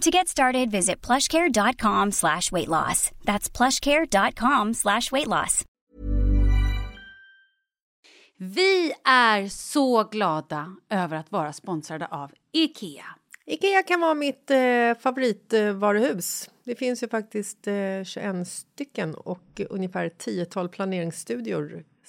To get started, visit plushcare.com slash weight loss. That's plushcare.com slash weight loss. Vi är så glada över att vara sponsrade av IKEA. Ikea kan vara mitt eh, favoritvaruhus. Det finns ju faktiskt eh, 21 stycken och ungefär 10 planeringsstudior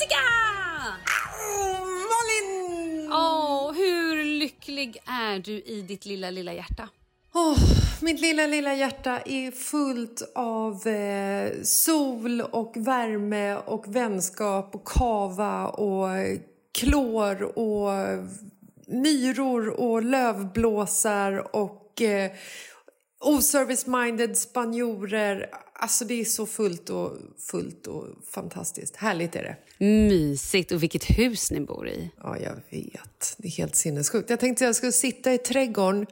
Jessica! Malin! Åh, hur lycklig är du i ditt lilla, lilla hjärta? Åh, mitt lilla, lilla hjärta är fullt av eh, sol och värme och vänskap och kava och klor och myror och lövblåsar och eh, oservice-minded spanjorer. Alltså det är så fullt och fullt och fantastiskt. Härligt är det. Mysigt. Och vilket hus ni bor i. Ja, jag vet. Det är helt sinnessjukt. Jag tänkte att jag skulle sitta i trädgården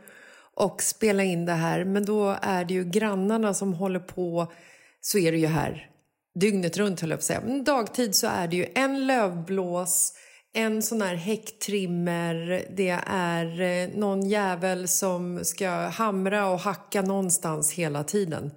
och spela in det här, men då är det ju grannarna som håller på. Så är det ju här dygnet runt, höll jag på att säga. Men dagtid så är det ju en lövblås, en sån här häcktrimmer, det är eh, någon jävel som ska hamra och hacka någonstans hela tiden.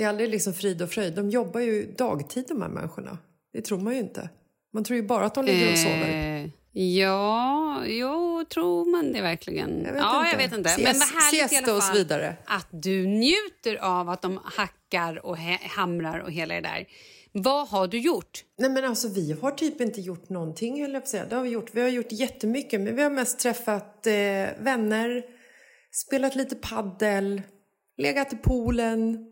Det är aldrig liksom frid och fröjd. De jobbar ju dagtid de här människorna. Det tror man ju inte. Man tror ju bara att de ligger och sover. Eh, ja, jo, tror man det verkligen? Jag vet ja, inte. jag vet inte. Men vad härligt i alla fall vidare. att du njuter av att de hackar och hamrar och hela det där. Vad har du gjort? Nej men alltså vi har typ inte gjort någonting höll jag på att säga. Det har vi gjort. Vi har gjort jättemycket men vi har mest träffat eh, vänner, spelat lite paddel, legat i poolen,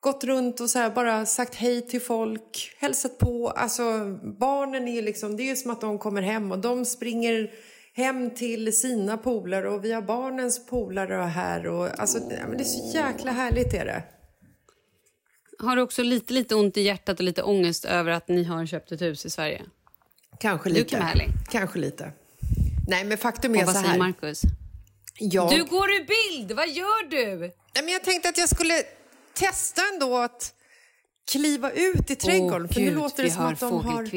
gått runt och så bara sagt hej till folk, hälsat på. Alltså barnen är liksom, det är som att de kommer hem och de springer hem till sina polare och vi har barnens polare här och alltså det, men det är så jäkla härligt är det. Har du också lite, lite ont i hjärtat och lite ångest över att ni har köpt ett hus i Sverige? Kanske Du lite. kan vara. Kanske lite. Nej men faktum är Och vad så här. Marcus? Jag, Du går ur bild! Vad gör du? Nej, men jag tänkte att jag skulle testa ändå att kliva ut i trädgården. Åh, för nu Gud, låter det som att de har...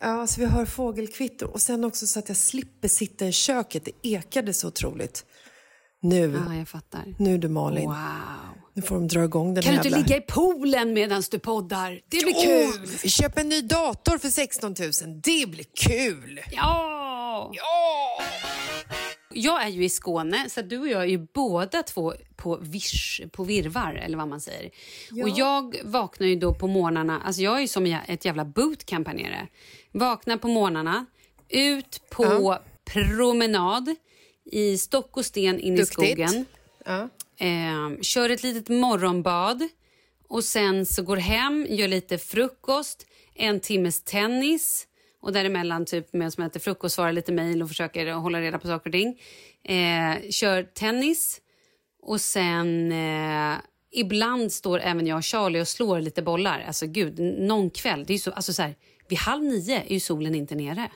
Ja, så vi hör fågelkvitter. Och sen också så att jag slipper sitta i köket. Det ekade så otroligt. Nu, Ja, jag fattar. nu du Malin. Wow. Nu får de dra igång den Kan du här inte jävla... ligga i poolen medan du poddar? Det blir Åh, kul! vi köper en ny dator för 16 000. Det blir kul! Ja! Ja! Jag är ju i Skåne, så du och jag är ju båda två på, visch, på virvar, eller vad man säger. Och jag vaknar ju då på morgnarna, alltså jag är ju som ett jävla bootcamp här nere. Vaknar på morgnarna, ut på promenad i stock och sten in Duktigt. i skogen. Ja. Eh, kör ett litet morgonbad och sen så går hem, gör lite frukost, en timmes tennis och däremellan typ med som äter frukost, svarar lite mejl och försöker hålla reda på saker och ting. Eh, kör tennis och sen eh, ibland står även jag och Charlie och slår lite bollar. Alltså gud, någon kväll, det är så, alltså så här, vid halv nio är ju solen inte nere.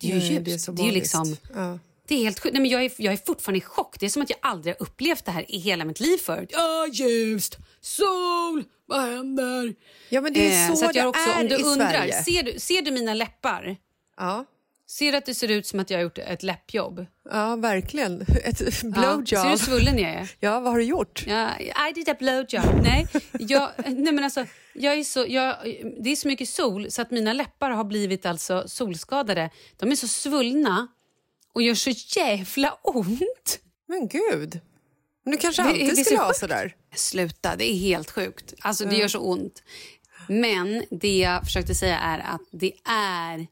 Det är ju Nej, ljust. det är så det är liksom... Ja. Det är helt sjukt. Nej, men jag, är, jag är fortfarande i chock. Det är som att jag aldrig har upplevt det här i hela mitt liv förut. Ja, ljust, sol, vad händer? Ja, men det är Eh, så, att jag det också, är om du i undrar, Sverige. ser du, ser du mina läppar? Ja. Ser du att det ser ut som att jag har gjort ett läppjobb? ja, verkligen. Ett Ja. Ser du blowjob. hur svullen jag är? Ja, vad har du gjort? Ja, I did a blowjob. Nej, jag, nej men alltså, jag är så, jag, det är så mycket sol så att mina läppar har blivit alltså solskadade. De är så svullna och gör så jävla ont. Men gud. Men du kanske Det- alltid det så skulle sjukt. sådär. Sluta, det är helt sjukt. Alltså det gör så ont. Men det jag försökte säga är att det är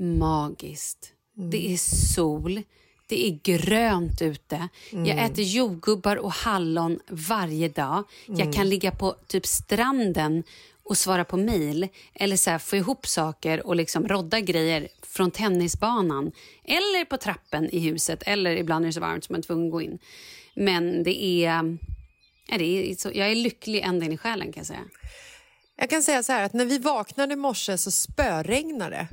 magiskt. Det är sol, det är grönt ute. Jag äter jordgubbar och hallon varje dag. Jag kan ligga på typ stranden och svara på mejl eller så här, få ihop saker och liksom rodda grejer från tennisbanan eller på trappen i huset eller ibland är det så varmt som man är tvungen att gå in. Men det är... Ja, det är så, jag är lycklig ända in i själen kan jag säga. Jag kan säga så här att när vi vaknade i morse så spöregnade det.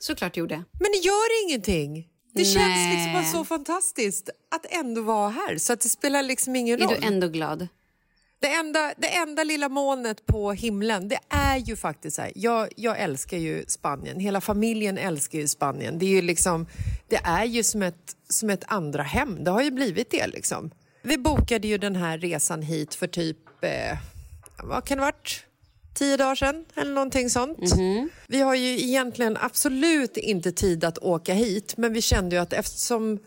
Såklart gjorde. Men det gör ingenting. Det känns Nej. liksom bara så fantastiskt att ändå vara här. Så att det spelar liksom ingen Är roll. du ändå glad? Det, enda, det enda lilla molnet på himlen, det är ju faktiskt så här. Jag, jag älskar ju Spanien. Hela familjen älskar ju Spanien. Det är ju liksom, det är ju som ett, som ett andra hem. Det har ju blivit det liksom. Vi bokade ju den här resan hit för typ, eh, vad kan det ha varit? Tio dagar sedan eller någonting sånt. Vi har ju egentligen absolut inte tid att åka hit men vi kände ju att eftersom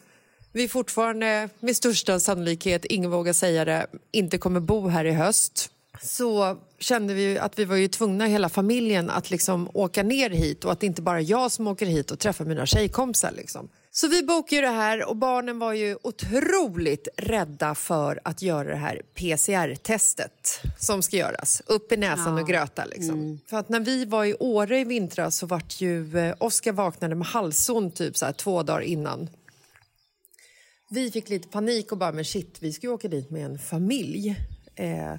vi fortfarande med största sannolikhet, ingen vågar säga det, inte kommer bo här i höst så kände vi att vi var ju tvungna hela familjen att liksom åka ner hit och att det inte bara är jag som åker hit och träffar mina tjejkompisar. Liksom. Så vi bokade det här och barnen var ju otroligt rädda för att göra det här PCR-testet som ska göras. Upp i näsan och gröta. Liksom. För att när vi var i Åre i vintras så vart ju eh, Oskar vaknade med halsont typ så här, två dagar innan. Vi fick lite panik och bara, men shit, vi ska ju åka dit med en familj. Eh,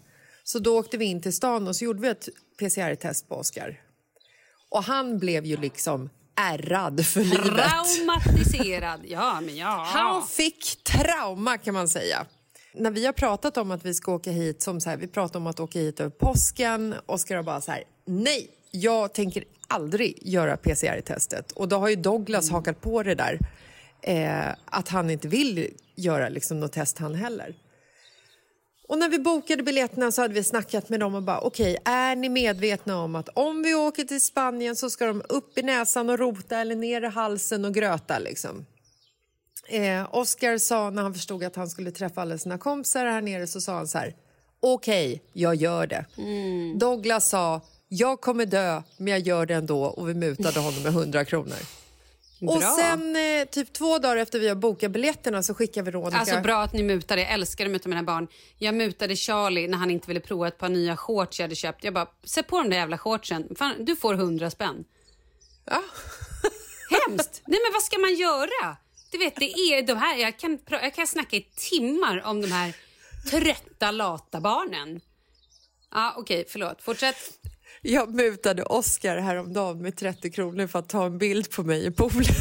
så då åkte vi in till stan och så gjorde vi ett PCR-test på Oskar. Och han blev ju liksom ärrad för livet. Traumatiserad. Ja, men ja. Han fick trauma kan man säga. När vi har pratat om att vi ska åka hit, som så här, vi pratar om att åka hit över påsken, Oskar har bara så här, nej, jag tänker aldrig göra PCR-testet. Och då har ju Douglas hakat på det där, eh, att han inte vill göra liksom, något test han heller. Och när vi bokade biljetterna så hade vi snackat med dem och bara okej, är ni medvetna om att om vi åker till Spanien så ska de upp i näsan och rota eller ner i halsen och gröta liksom. Eh, Oscar sa när han förstod att han skulle träffa alla sina kompisar här nere så sa han så här okej, jag gör det. Douglas sa jag kommer dö men jag gör det ändå och vi mutade honom med 100 kronor. Och Bra. sen eh, typ två dagar efter vi har bokat biljetterna så skickar Veronica... Alltså bra att ni mutar. Jag älskar att muta mina barn. Jag mutade Charlie när han inte ville prova ett par nya shorts jag hade köpt. Jag bara, sätt på de där jävla shortsen. Fan, du får hundra spänn. Ja. Hemskt! Nej men vad ska man göra? Du vet, det är de här, jag kan, jag kan snacka i timmar om de här trötta, lata barnen. Ja, okej, förlåt. Fortsätt. Jag mutade Oscar häromdagen med 30 kronor för att ta en bild på mig i poolen.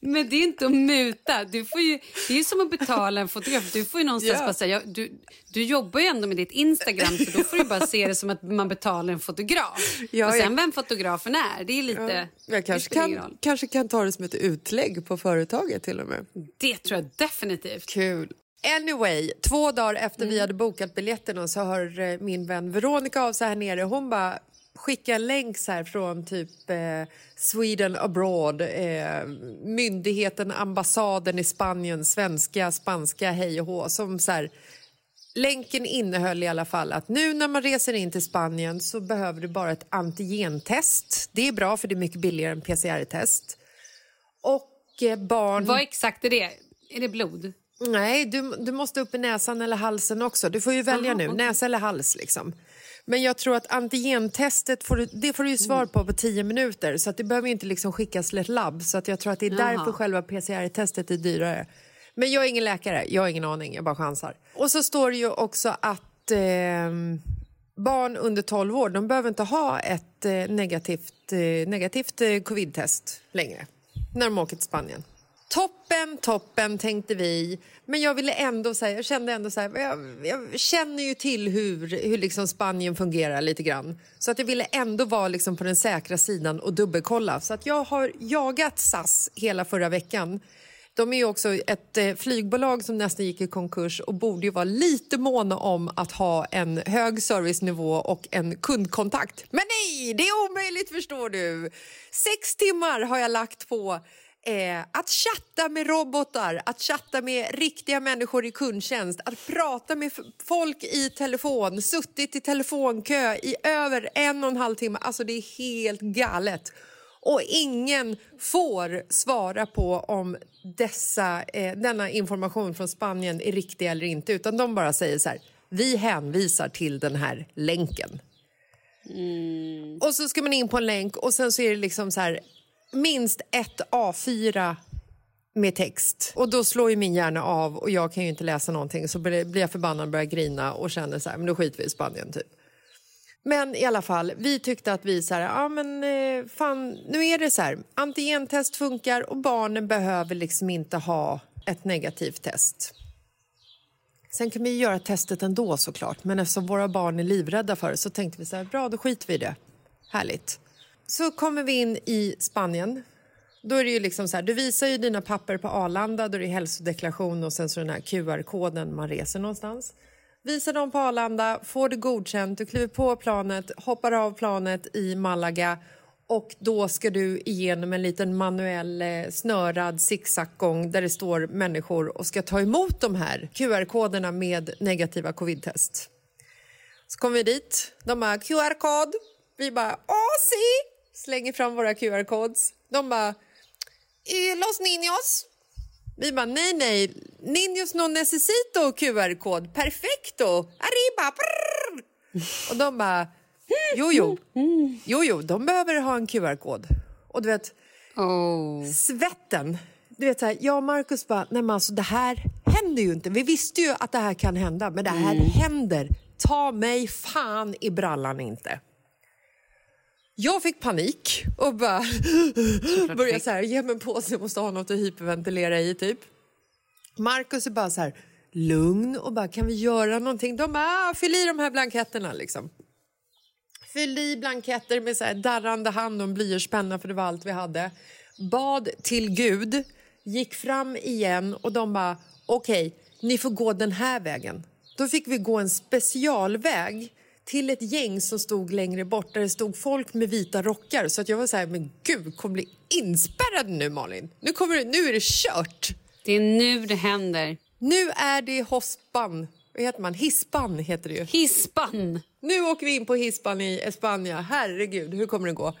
Men det är inte att muta. Du får ju, det är som att betala en fotograf. Du får ju någonstans Ja. bara säga, du, du jobbar ju ändå med ditt Instagram så då får du bara se det som att man betalar en fotograf. Ja, och sen jag- vem fotografen är, det är lite... Jag kanske kan, kanske kan ta det som ett utlägg på företaget till och med. Det tror jag definitivt. Kul. Anyway, två dagar efter Mm. vi hade bokat biljetterna så hör eh, min vän Veronica av sig här nere. Hon bara skickar en länk här från typ eh, Sweden abroad, eh, myndigheten, ambassaden i Spanien, svenska, spanska, hej och hå. Som så här, länken innehöll i alla fall att nu när man reser in till Spanien så behöver du bara ett antigentest. Det är bra för det är mycket billigare än PCR-test. Och eh, barn... Vad exakt är det? Är det blod? Nej, du, du måste upp i näsan eller halsen också. Du får ju välja Aha, nu, okej. näsa eller hals. Liksom. Men jag tror att antigentestet får du, det får du ju svar på på tio minuter. Så att det behöver inte liksom skickas till ett labb. Så att jag tror att det är Jaha. därför själva PCR-testet är dyrare. Men jag är ingen läkare, jag har ingen aning, jag bara chansar. Och så står det ju också att ehm, barn under 12 år de behöver inte ha ett eh, negativt, eh, negativt eh, covid-test längre när de åker till Spanien. Toppen, toppen tänkte vi. Men jag ville ändå säga, jag kände ändå så här, jag, jag känner ju till hur, hur liksom Spanien fungerar lite grann. Så att jag ville ändå vara liksom på den säkra sidan och dubbelkolla. Så att jag har jagat SAS hela förra veckan. De är ju också ett eh, flygbolag som nästan gick i konkurs och borde ju vara lite måna om att ha en hög servicenivå och en kundkontakt. Men nej, det är omöjligt förstår du. Sex timmar har jag lagt på eh, att chatta med robotar, att chatta med riktiga människor i kundtjänst, att prata med folk i telefon, suttit i telefonkö i över en och en halv timme. Alltså det är helt galet. Och ingen får svara på om dessa, eh, denna information från Spanien är riktig eller inte. Utan de bara säger så här, vi hänvisar till den här länken. Och så ska man in på en länk och sen så är det liksom så här, minst ett A4 med text. Och då slår ju min hjärna av och jag kan ju inte läsa någonting så blir jag förbannad och börjar grina och känner så här, men då skiter vi i Spanien typ. Men i alla fall, vi tyckte att vi så här, ja men eh, fan, nu är det så här, antigentest funkar och barnen behöver liksom inte ha ett negativt test. Sen kan vi göra testet ändå såklart, men eftersom våra barn är livrädda för det så tänkte vi så här, bra då skiter vi i det. Härligt. Så kommer vi in i Spanien. Då är det ju liksom så här, du visar ju dina papper på Arlanda, då är det hälsodeklaration och sen så den här QR-koden man reser någonstans. Visar dem på Arlanda, får det godkänt, du kliver på planet, hoppar av planet i Malaga och då ska du igenom en liten manuell eh, snörad zigzaggång där det står människor och ska ta emot de här QR-koderna med negativa covid-test. Så kommer vi dit, de bara QR-kod, vi bara åh si, slänger fram våra QR-codes. De bara "Eh, los niños. Vi bara nej nej, niños no necesito QR-kod, perfecto, arriba, brrr. Och de bara jo jo, jo jo, de behöver ha en QR-kod. Och du vet, Oh. svetten. Du vet så här, jag och Markus bara, nej men alltså det här händer ju inte. Vi visste ju att det här kan hända, men det här händer. Ta mig fan i brallan inte. Jag fick panik och bara började så här, ge mig en påse, jag måste ha något att hyperventilera i typ. Markus är bara så här, lugn och bara, kan vi göra någonting? De bara, ah, fyll i de här blanketterna liksom. Fyllde i blanketter med så här darrande hand och en blyertspenna för det var allt vi hade. Bad till Gud, gick fram igen och de bara okej, ni får gå den här vägen. Då fick vi gå en specialväg till ett gäng som stod längre bort där det stod folk med vita rockar. Så att jag var så här, men gud, kommer bli inspärrad nu Malin? Nu, kommer det, nu är det kört. Det är nu det händer. Nu är det hospan. Vad heter man? Hispan heter det ju. Hispan. nu åker vi in på Hispan i Espanja. Herregud, hur kommer det gå?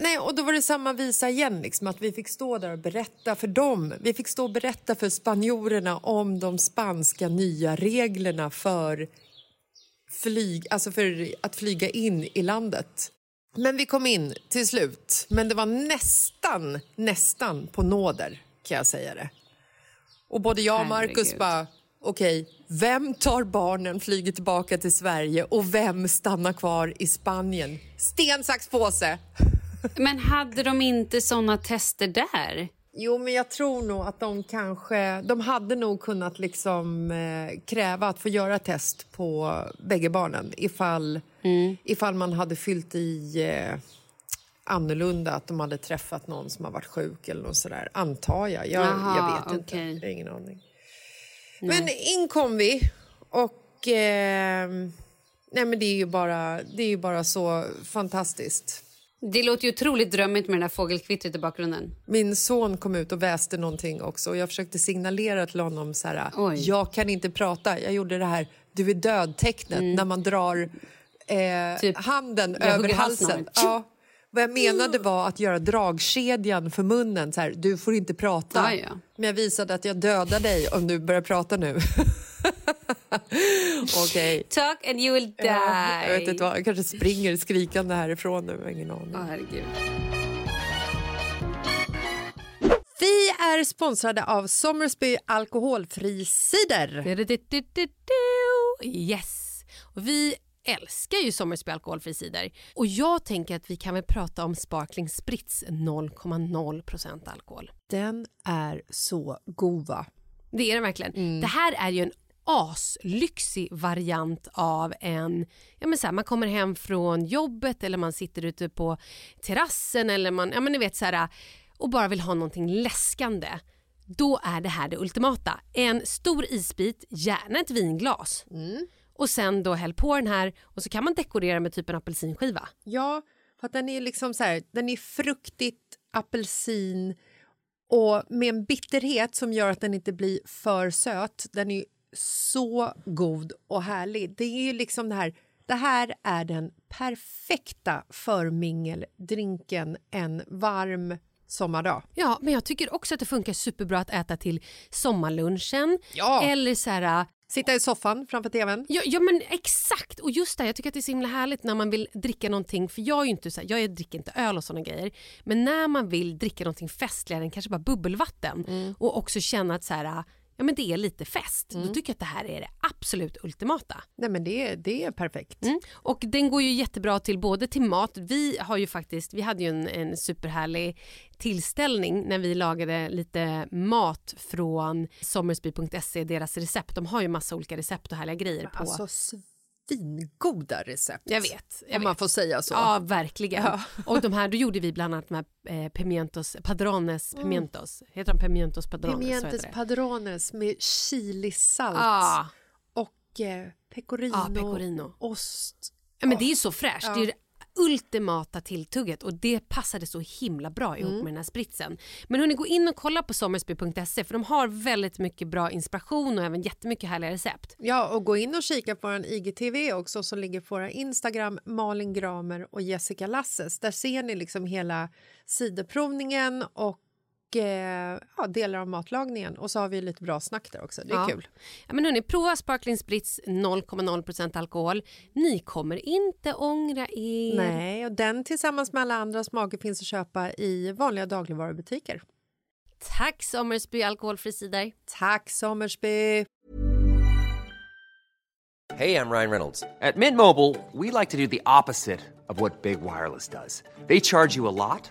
Nej, och då var det samma visa igen, liksom, att vi fick stå där och berätta för dem. Vi fick stå och berätta för spanjorerna om de spanska nya reglerna för, flyg, alltså för att flyga in i landet. Men vi kom in till slut. Men det var nästan, nästan på nåder, kan jag säga det. Och både jag och Markus bara, okej, vem tar barnen, flyger tillbaka till Sverige och vem stannar kvar i Spanien? Sten, sax, påse! Men hade de inte såna tester där? Jo, men jag tror nog att de kanske... De hade nog kunnat liksom eh, kräva att få göra test på bägge barnen ifall, ifall man hade fyllt i eh, annorlunda, att de hade träffat någon som har varit sjuk eller något sådär. Antar jag. Jag, Jaha, jag vet inte. okej. Jag har ingen aning. Men in kom vi och... Eh, nej, men det är ju bara, det är ju bara så fantastiskt. Det låter ju otroligt drömmigt med det där fågelkvittret i bakgrunden. Min son kom ut och väste någonting också och jag försökte signalera till honom så här, Oj. jag kan inte prata. Jag gjorde det här du är död-tecknet när man drar eh, Mm. Typ, handen över halsen. Ja. Vad jag menade var att göra dragkedjan för munnen. Så här, du får inte prata. Ja, ja. Men jag visade att jag dödar dig om du börjar prata nu. Okej. Talk and you will die. Ja, jag vet inte vad, jag kanske springer skrikande härifrån nu. Jag har ingen aning. Åh, herregud. Vi är sponsrade av Sommersby alkoholfri cider. Yes! Och vi älskar ju Sommersby alkoholfri cider. Och jag tänker att vi kan väl prata om Sparkling Spritz 0,0% alkohol. Den är så god, va? Det är den verkligen. Mm. Det här är ju en aslyxig variant av en... Ja men så här, man kommer hem från jobbet eller man sitter ute på terrassen eller man, ja men ni vet så här, och bara vill ha någonting läskande. Då är det här det ultimata. En stor isbit, gärna ett vinglas. Mm. Och sen då häll på den här och så kan man dekorera med typ en apelsinskiva. Ja, för att den är liksom så här, den är fruktigt apelsin och med en bitterhet som gör att den inte blir för söt. Den är så god och härlig. Det är ju liksom det här, det här är den perfekta förmingeldrinken en varm sommardag. Ja, men jag tycker också att det funkar superbra att äta till sommarlunchen. Ja. Eller så här, Sitta i soffan framför tvn. Ja, ja men exakt och just det, jag tycker att det är så himla härligt när man vill dricka någonting för jag är ju inte så här, jag dricker inte öl och såna grejer men när man vill dricka någonting festligare än kanske bara bubbelvatten och också känna att så här, ja men det är lite fest då tycker jag att det här är det absolut ultimata. Nej, men det, är- det är perfekt. Mm. Och den går ju jättebra till både till mat, vi har ju faktiskt, vi hade ju en, en superhärlig tillställning när vi lagade lite mat från sommersby.se, deras recept. De har ju massa olika recept och härliga grejer på. Alltså svingoda recept. jag vet. Jag Om man vet. får säga så. Ja, verkligen. Och de här, då gjorde vi bland annat här eh, pimientos, padrones pimientos. Heter de pimientos heter det. padrones med chilisalt Ja, och eh, pecorino, Ja, pecorino. ost. Ja, men det är så fräscht. Det är ultimata tilltugget och det passade så himla bra ihop med den här spritsen. Men hörni, gå in och kolla på sommersby.se för de har väldigt mycket bra inspiration och även jättemycket härliga recept. Ja, och gå in och kika på vår IGTV också som ligger på våra Instagram, Malin Gramer och Jessica Lasses. Där ser ni liksom hela sidoprovningen och eh, ja, delar av matlagningen. Och så har vi lite bra snack där också. Det är Ja. kul. Ja, men hörni, prova Sparkling Spritz 0,0% alkohol. Ni kommer inte ångra er. Nej, och den tillsammans med alla andra smaker finns att köpa i vanliga dagligvarubutiker. Tack Sommersby alkoholfri cider. Tack Sommersby! Hey, I'm Ryan Reynolds. At Mint Mobile, we like to do the opposite of what Big Wireless does. They charge you a lot,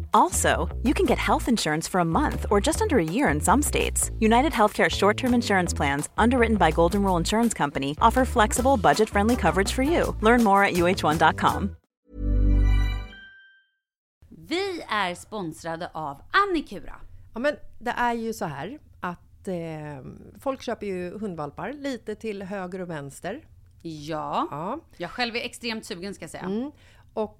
Also, you can get health insurance for a month or just under a year in some states. United Healthcare short term insurance plans, underwritten by Golden Rule Insurance Company, offer flexible, budget friendly coverage for you. Learn more at uh1.com. Vi är sponsrade av Annikura. Ja, men det är ju så här att eh, folk köper ju hundvalpar lite till höger och vänster. Ja. Ja. Jag själv är extremt sugen ska jag säga. Mm. Och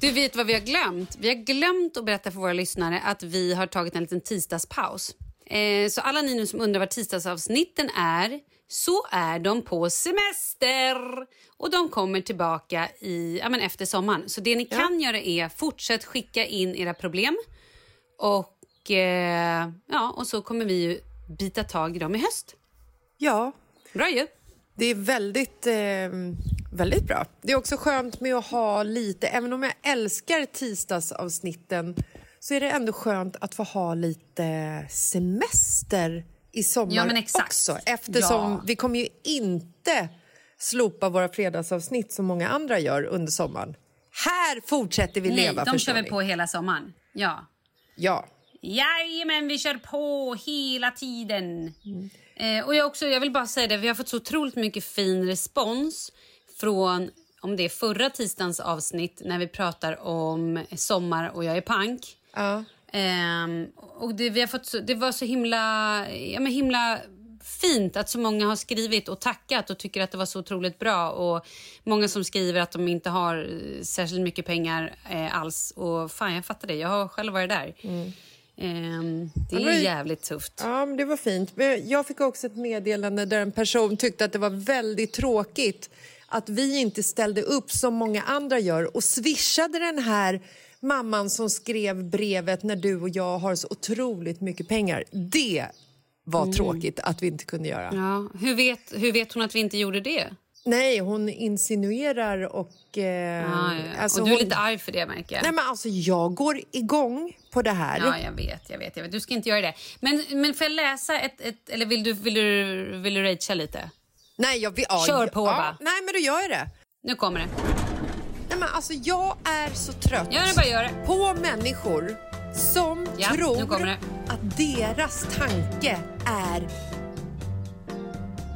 Du vet vad vi har glömt? Vi har glömt att berätta för våra lyssnare att vi har tagit en liten tisdagspaus. Eh, så alla ni nu som undrar vad tisdagsavsnitten är, så är de på semester. Och de kommer tillbaka i, ja, men efter sommaren. Så det ni kan göra är fortsätt skicka in era problem. Och, eh, ja, och så kommer vi ju bita tag i dem i höst. Ja, Bra ju! det är väldigt, eh, väldigt bra. Det är också skönt med att ha lite, även om jag älskar tisdagsavsnitten så är det ändå skönt att få ha lite semester i sommar Ja, också. Eftersom Ja. vi kommer ju inte slopa våra fredagsavsnitt som många andra gör under sommaren. Här fortsätter vi Nej, leva, de kör vi på hela sommaren. Ja. Ja. Jajamän, vi kör på hela tiden. Eh, och jag, också, jag vill bara säga det, vi har fått så otroligt mycket fin respons från om det är förra tisdagens avsnitt när vi pratar om sommar och jag är pank. ja. Ehm, och det, vi har fått det var så himla, ja, men himla fint att så många har skrivit och tackat och tycker att det var så otroligt bra. Och Många som skriver att de inte har eh, särskilt mycket pengar eh, alls. Och fan, jag fattar det. Jag har själv varit där. Ehm, det Ja, är men- jävligt tufft. Ja, men det var fint. Men jag fick också ett meddelande där en person tyckte att det var väldigt tråkigt att vi inte ställde upp som många andra gör och swishade den här mamman som skrev brevet när du och jag har så otroligt mycket pengar. Det var tråkigt att vi inte kunde göra. Ja. Hur, vet, hur vet hon att vi inte gjorde det? Nej, hon insinuerar och... Eh, Ja, ja. alltså och du är hon- lite arg för det märker jag. Nej, men alltså jag går igång på det här. Ja, jag vet, jag vet, jag vet. Du ska inte göra det. Men, men får jag läsa ett, ett eller vill du, vill du, vill du ragea lite? Nej, jag ja, Kör på, ja, va? Nej, men då gör jag det. Nu kommer det. Nej, men alltså jag är så trött Gör det, bara gör det. på människor som Ja, tror att deras tanke är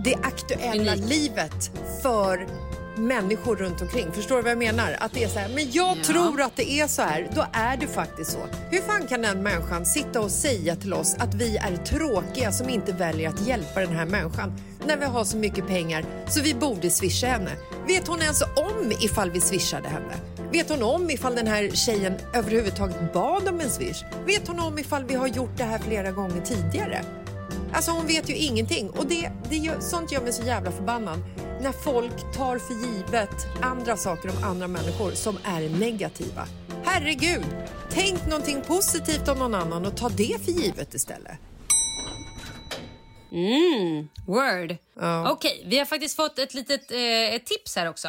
det aktuella Unik. livet för människor runt omkring. Förstår du vad jag menar? Att det är så här, men jag Ja. tror att det är så här. Då är det faktiskt så. Hur fan kan den människan sitta och säga till oss att vi är tråkiga som inte väljer att hjälpa den här människan när vi har så mycket pengar så vi borde swisha henne? Vet hon ens om ifall vi swishade henne? Vet hon om ifall den här tjejen överhuvudtaget bad om en swish? Vet hon om ifall vi har gjort det här flera gånger tidigare? Alltså hon vet ju ingenting och det, det gör, sånt gör mig så jävla förbannad. När folk tar för givet andra saker om andra människor som är negativa. Herregud, tänk någonting positivt om någon annan och ta det för givet istället. Mm, word. Ja. Okej, vi har faktiskt fått ett litet eh, ett tips här också.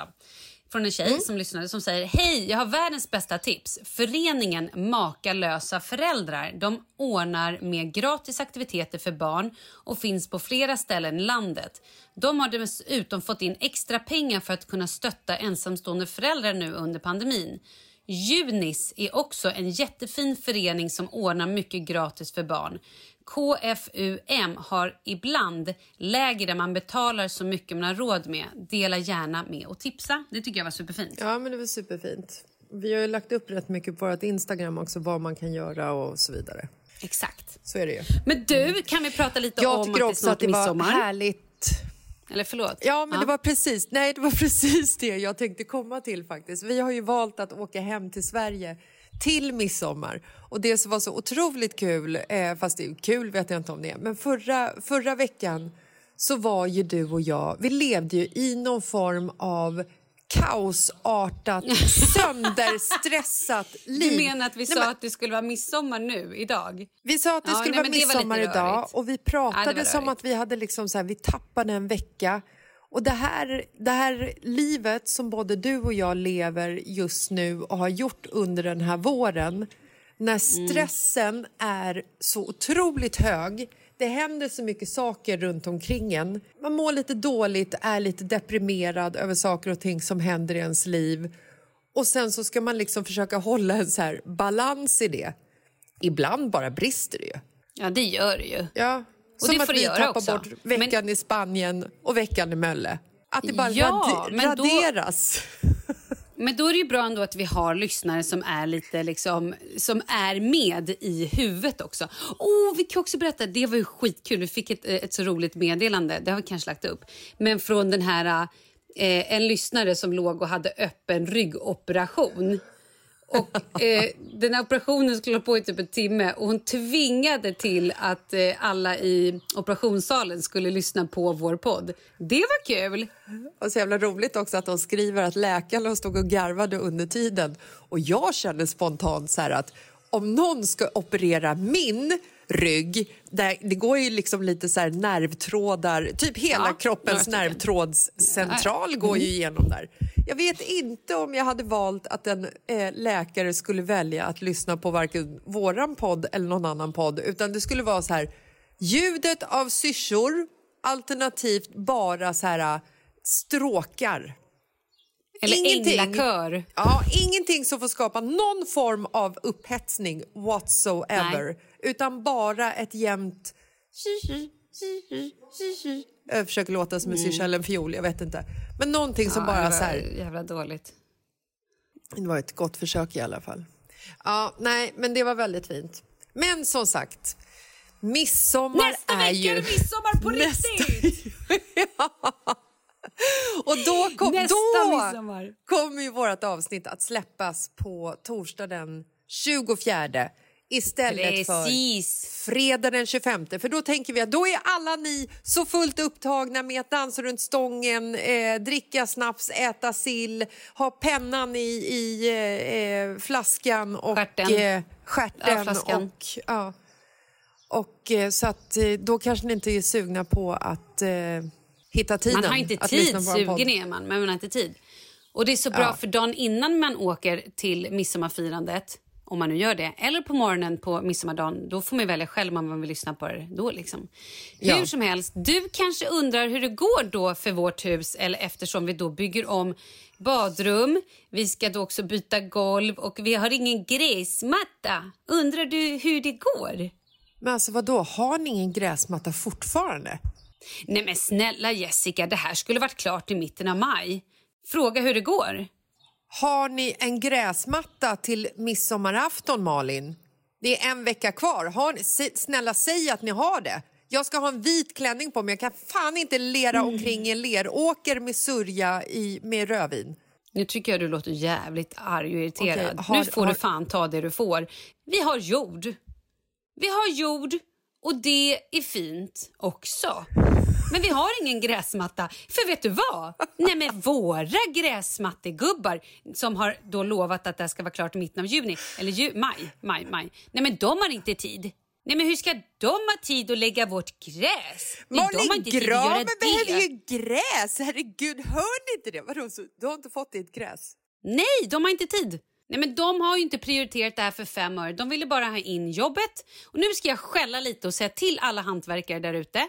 Från en tjej Mm. som lyssnade som säger Hej, jag har världens bästa tips. Föreningen Makalösa föräldrar. De ordnar med gratis aktiviteter för barn och finns på flera ställen i landet. De har dessutom fått in extra pengar för att kunna stötta ensamstående föräldrar nu under pandemin. Junis är också en jättefin förening som ordnar mycket gratis för barn. KFUM har ibland läger där man betalar så mycket man har råd med. Dela gärna med och tipsa. Det tycker jag var superfint. Ja, men det var superfint. Vi har ju lagt upp rätt mycket på vårt Instagram också, vad man kan göra och så vidare. Exakt. Så är det ju. Men du, kan vi prata lite Jag om tycker att det också snart att det är var midsommar? härligt Eller förlåt? Ja, men det var precis. Nej, det var precis det jag tänkte komma till faktiskt. Vi har ju valt att åka hem till Sverige till midsommar. Och det som var så otroligt kul, eh, fast det är kul vet jag inte om det är, men förra, förra veckan så var ju du och jag, vi levde ju i någon form av kaosartat, sönderstressat liv. Du menar att vi Nej, sa men- att det skulle vara midsommar nu, idag? vi sa att det Ja, skulle nej, vara var midsommar lite idag och vi Ja, pratade var som att vi hade liksom så här, vi tappade en vecka. Och det här, det här livet som både du och jag lever just nu och har gjort under den här våren när Mm. stressen är så otroligt hög det händer så mycket saker runt omkring en. Man mår lite dåligt, är lite deprimerad över saker och ting som händer i ens liv. Och sen så ska man liksom försöka hålla en så här balans i det. Ibland bara brister det ju. Ja, det gör det ju. Ja. Och Som att vi tappar också. bort veckan i Spanien och veckan i Mölle. Att det bara Ja, men då- raderas. Men då är det ju bra ändå att vi har lyssnare som är lite liksom, som är med i huvudet också. Oh, vi kan också berätta, det var ju skitkul. Vi fick ett, ett så roligt meddelande, det har vi kanske lagt upp. Men från den här, eh, en lyssnare som låg och hade öppen ryggoperation. Och eh, den här operationen skulle hålla på i typ en timme och hon tvingade till att eh, alla i operationssalen skulle lyssna på vår podd. Det var kul! Och så jävla roligt också att de skriver att läkarna stod och garvade under tiden. Och jag känner spontant så här att om någon ska operera min rygg, där, det går ju liksom lite så nervtrådar, typ hela Ja, kroppens nervtrådscentral går ju igenom där. Jag vet inte om jag hade valt att en eh, läkare skulle välja att lyssna på varken våran podd eller någon annan podd, utan det skulle vara så här ljudet av syrsor alternativt bara så här stråkar. Eller Ingenting. änglakör. Ja, ingenting som får skapa någon form av upphetsning whatsoever. Utan bara ett jämnt... Jag försöker låta som en syrsa eller en fiol, jag vet inte. Men någonting som Mm. Ja, bara så här... Jävla dåligt. Det var ett gott försök i alla fall. Ja, nej, men det var väldigt fint. Men som sagt, midsommar Nästa är vecka ju... är det midsommar på riktigt! ja. Och då, kom, Nästa då midsommar. kommer ju vårt avsnitt att släppas på torsdag den 24 istället Precis. för fredag den 25. För då tänker vi att då är alla ni så fullt upptagna med att dansa runt stången, eh, dricka snaps, äta sill, ha pennan i, i eh, flaskan och Stjärten. eh, stjärten Ja, flaskan. och ja. Och eh, så att eh, då kanske ni inte är sugna på att eh, hitta tiden. Man har inte tid, sugen är man, men man har inte tid. Och det är så bra Ja. för dagen innan man åker till midsommarfirandet, om man nu gör det, eller på morgonen på midsommardagen, då får man välja själv om man vill lyssna på det då. Liksom. Ja. Hur som helst, du kanske undrar hur det går då för vårt hus, eller eftersom vi då bygger om badrum, vi ska då också byta golv och vi har ingen gräsmatta. Undrar du hur det går? Men alltså vadå, har ni ingen gräsmatta fortfarande? Nej men snälla Jessica, det här skulle varit klart i mitten av maj. Fråga hur det går. Har ni en gräsmatta till midsommarafton, Malin? Det är en vecka kvar. Har ni, snälla, säg att ni har det. Jag ska ha en vit klänning på mig. Jag kan fan inte lera Mm. omkring i en leråker med sörja i, med rödvin. Nu tycker jag du låter jävligt arg och irriterad. Okej, har- nu får har- du fan ta det du får. Vi har jord. Vi har jord och det är fint också. Men vi har ingen gräsmatta. För vet du vad? Nej men våra gräsmattegubbar som har då lovat att det här ska vara klart i mitten av juni, eller ju, maj, maj, maj. Nej men de har inte tid. Nej men hur ska de ha tid att lägga vårt gräs? Malin Gramen behöver ju gräs! Herregud, hör ni inte det? Vadå, så, du har inte fått ditt gräs? Nej, de har inte tid. Nej, men De har ju inte prioriterat det här för fem år. De ville bara ha in jobbet. Och Nu ska jag skälla lite och säga till alla hantverkare där ute.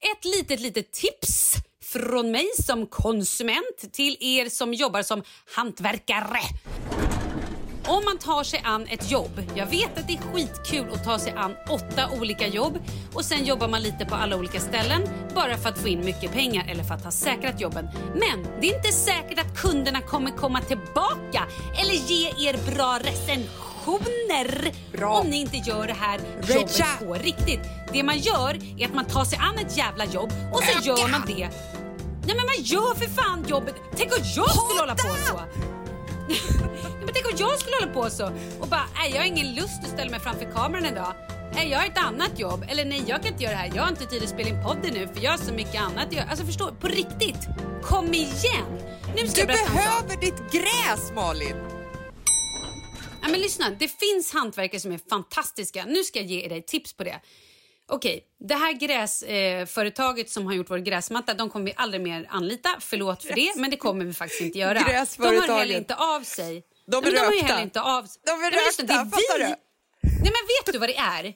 Ett litet, litet tips från mig som konsument till er som jobbar som hantverkare. Om man tar sig an ett jobb, jag vet att det är skitkul att ta sig an åtta olika jobb och sen jobbar man lite på alla olika ställen bara för att få in mycket pengar eller för att ha säkrat jobben. Men det är inte säkert att kunderna kommer komma tillbaka eller ge er bra recension recensioner Bra. om ni inte gör det här jobbet Recha. på riktigt. Det man gör är att man tar sig an ett jävla jobb och så gör man det. Nej men man gör för fan jobbet. Tänk om jag skulle hålla på så. Men tänk om jag skulle hålla på så och bara, nej jag har ingen lust att ställa mig framför kameran idag. Nej, jag har ett annat jobb. Eller nej, jag kan inte göra det här. Jag har inte tid att spela in podden nu för jag har så mycket annat att göra. Alltså förstå, på riktigt. Kom igen. Nu ska Du jag berätta behöver ditt gräs, Malin! Ja, men lyssna, det finns hantverkare som är fantastiska. Nu ska jag ge dig tips på det. Okej, det här gräsföretaget eh, som har gjort vår gräsmatta, de kommer vi aldrig mer anlita. Förlåt för det, men det kommer vi faktiskt inte göra. De hör Gräsföretaget. heller inte av sig. De är Nej, men de rökta. heller inte av sig. De är men lyssna, det är rökta, fattar vi. du? Nej, men vet du vad det är?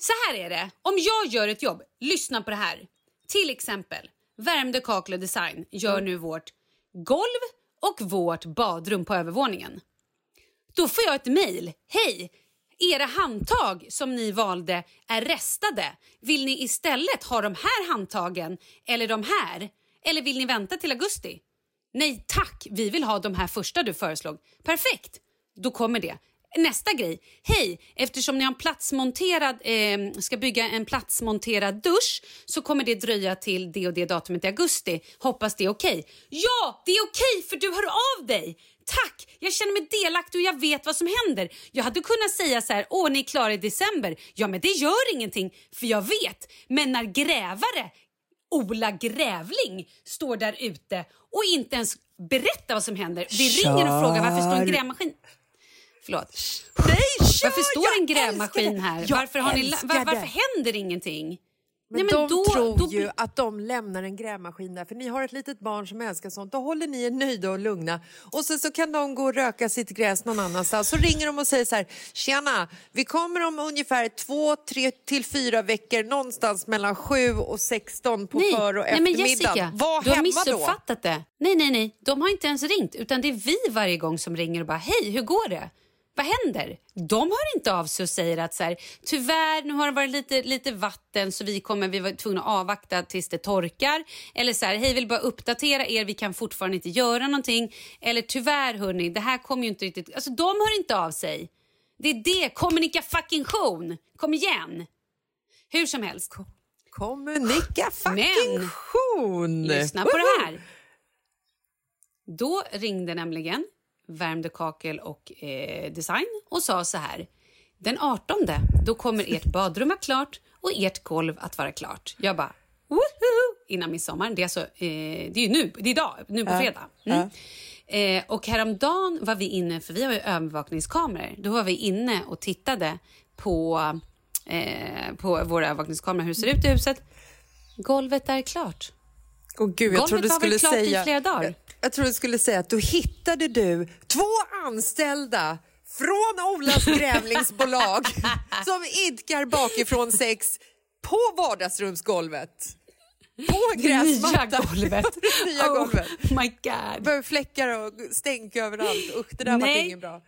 Så här är det. Om jag gör ett jobb, lyssna på det här. Till exempel, Värmdö Kakel och Design gör nu vårt golv och vårt badrum på övervåningen. Då får jag ett mejl. Hej! Era handtag som ni valde är restade. Vill ni istället ha de här handtagen eller de här? Eller vill ni vänta till augusti? Nej tack, vi vill ha de här första du föreslog. Perfekt, då kommer det. Nästa grej. Hej, eftersom ni har en platsmonterad, eh, ska bygga en platsmonterad dusch så kommer det dröja till det och det datumet i augusti. Hoppas det är okej. Ja, det är okej för du hör av dig. Tack! Jag känner mig delaktig och jag vet vad som händer. Jag hade kunnat säga så här, åh ni är klara i december. Ja men det gör ingenting för jag vet. Men när grävare Ola Grävling står där ute och inte ens berättar vad som händer. Vi ringer och frågar varför står en grävmaskin... Förlåt. Nej, kör! Varför står en grävmaskin här? Varför, har ni, var, varför händer ingenting? Men, Nej, de då- tror då- ju att de lämnar en grävmaskin där för ni har ett litet barn som älskar sånt. Då håller ni er nöjda och lugna och så, så kan de gå och röka sitt gräs någon annanstans. Så ringer de och säger så här, tjena, vi kommer om ungefär två, tre till fyra veckor någonstans mellan sju och 16 på Nej, för och nej men. Jessica, Var du har hemma då. missuppfattat det. Nej, nej, nej. De har inte ens ringt, utan det är vi varje gång som ringer och bara hej, hur går det? Vad händer? De hör inte av sig och säger att så här, tyvärr, nu har det varit lite, lite vatten så vi kommer vi var tvungna att avvakta tills det torkar. Eller så här, hej, vill bara uppdatera er, vi kan fortfarande inte göra någonting. Eller tyvärr, hörni, det här kommer ju inte riktigt... Alltså, de hör inte av sig. Det är det, kommunikation. Kom igen. Hur som helst. Kommunikation! Lyssna på det här. Då ringde nämligen Värmdö Kakel och eh, Design och sa så här. den 18 då kommer ert badrum vara klart och ert golv att vara klart. Jag bara, woho! Innan midsommar. Det är, alltså, eh, det är ju nu, det är idag, nu på fredag. Mm. Eh, och häromdagen var vi inne, för vi har ju övervakningskameror, då var vi inne och tittade på, eh, på våra övervakningskameror, hur det ser ut i huset. Golvet är klart. Åh gud, jag Golvet trodde du var väl skulle klart i säga... flera dagar? Jag, trodde du skulle säga att då hittade du två anställda från Olas grävlingsbolag som idkar bakifrån sex på vardagsrumsgolvet. På gräsmattan. Nya golvet. Nya golvet. Oh my god. Behöver fläckar och stänk överallt. Usch, det där var Nej. inget bra.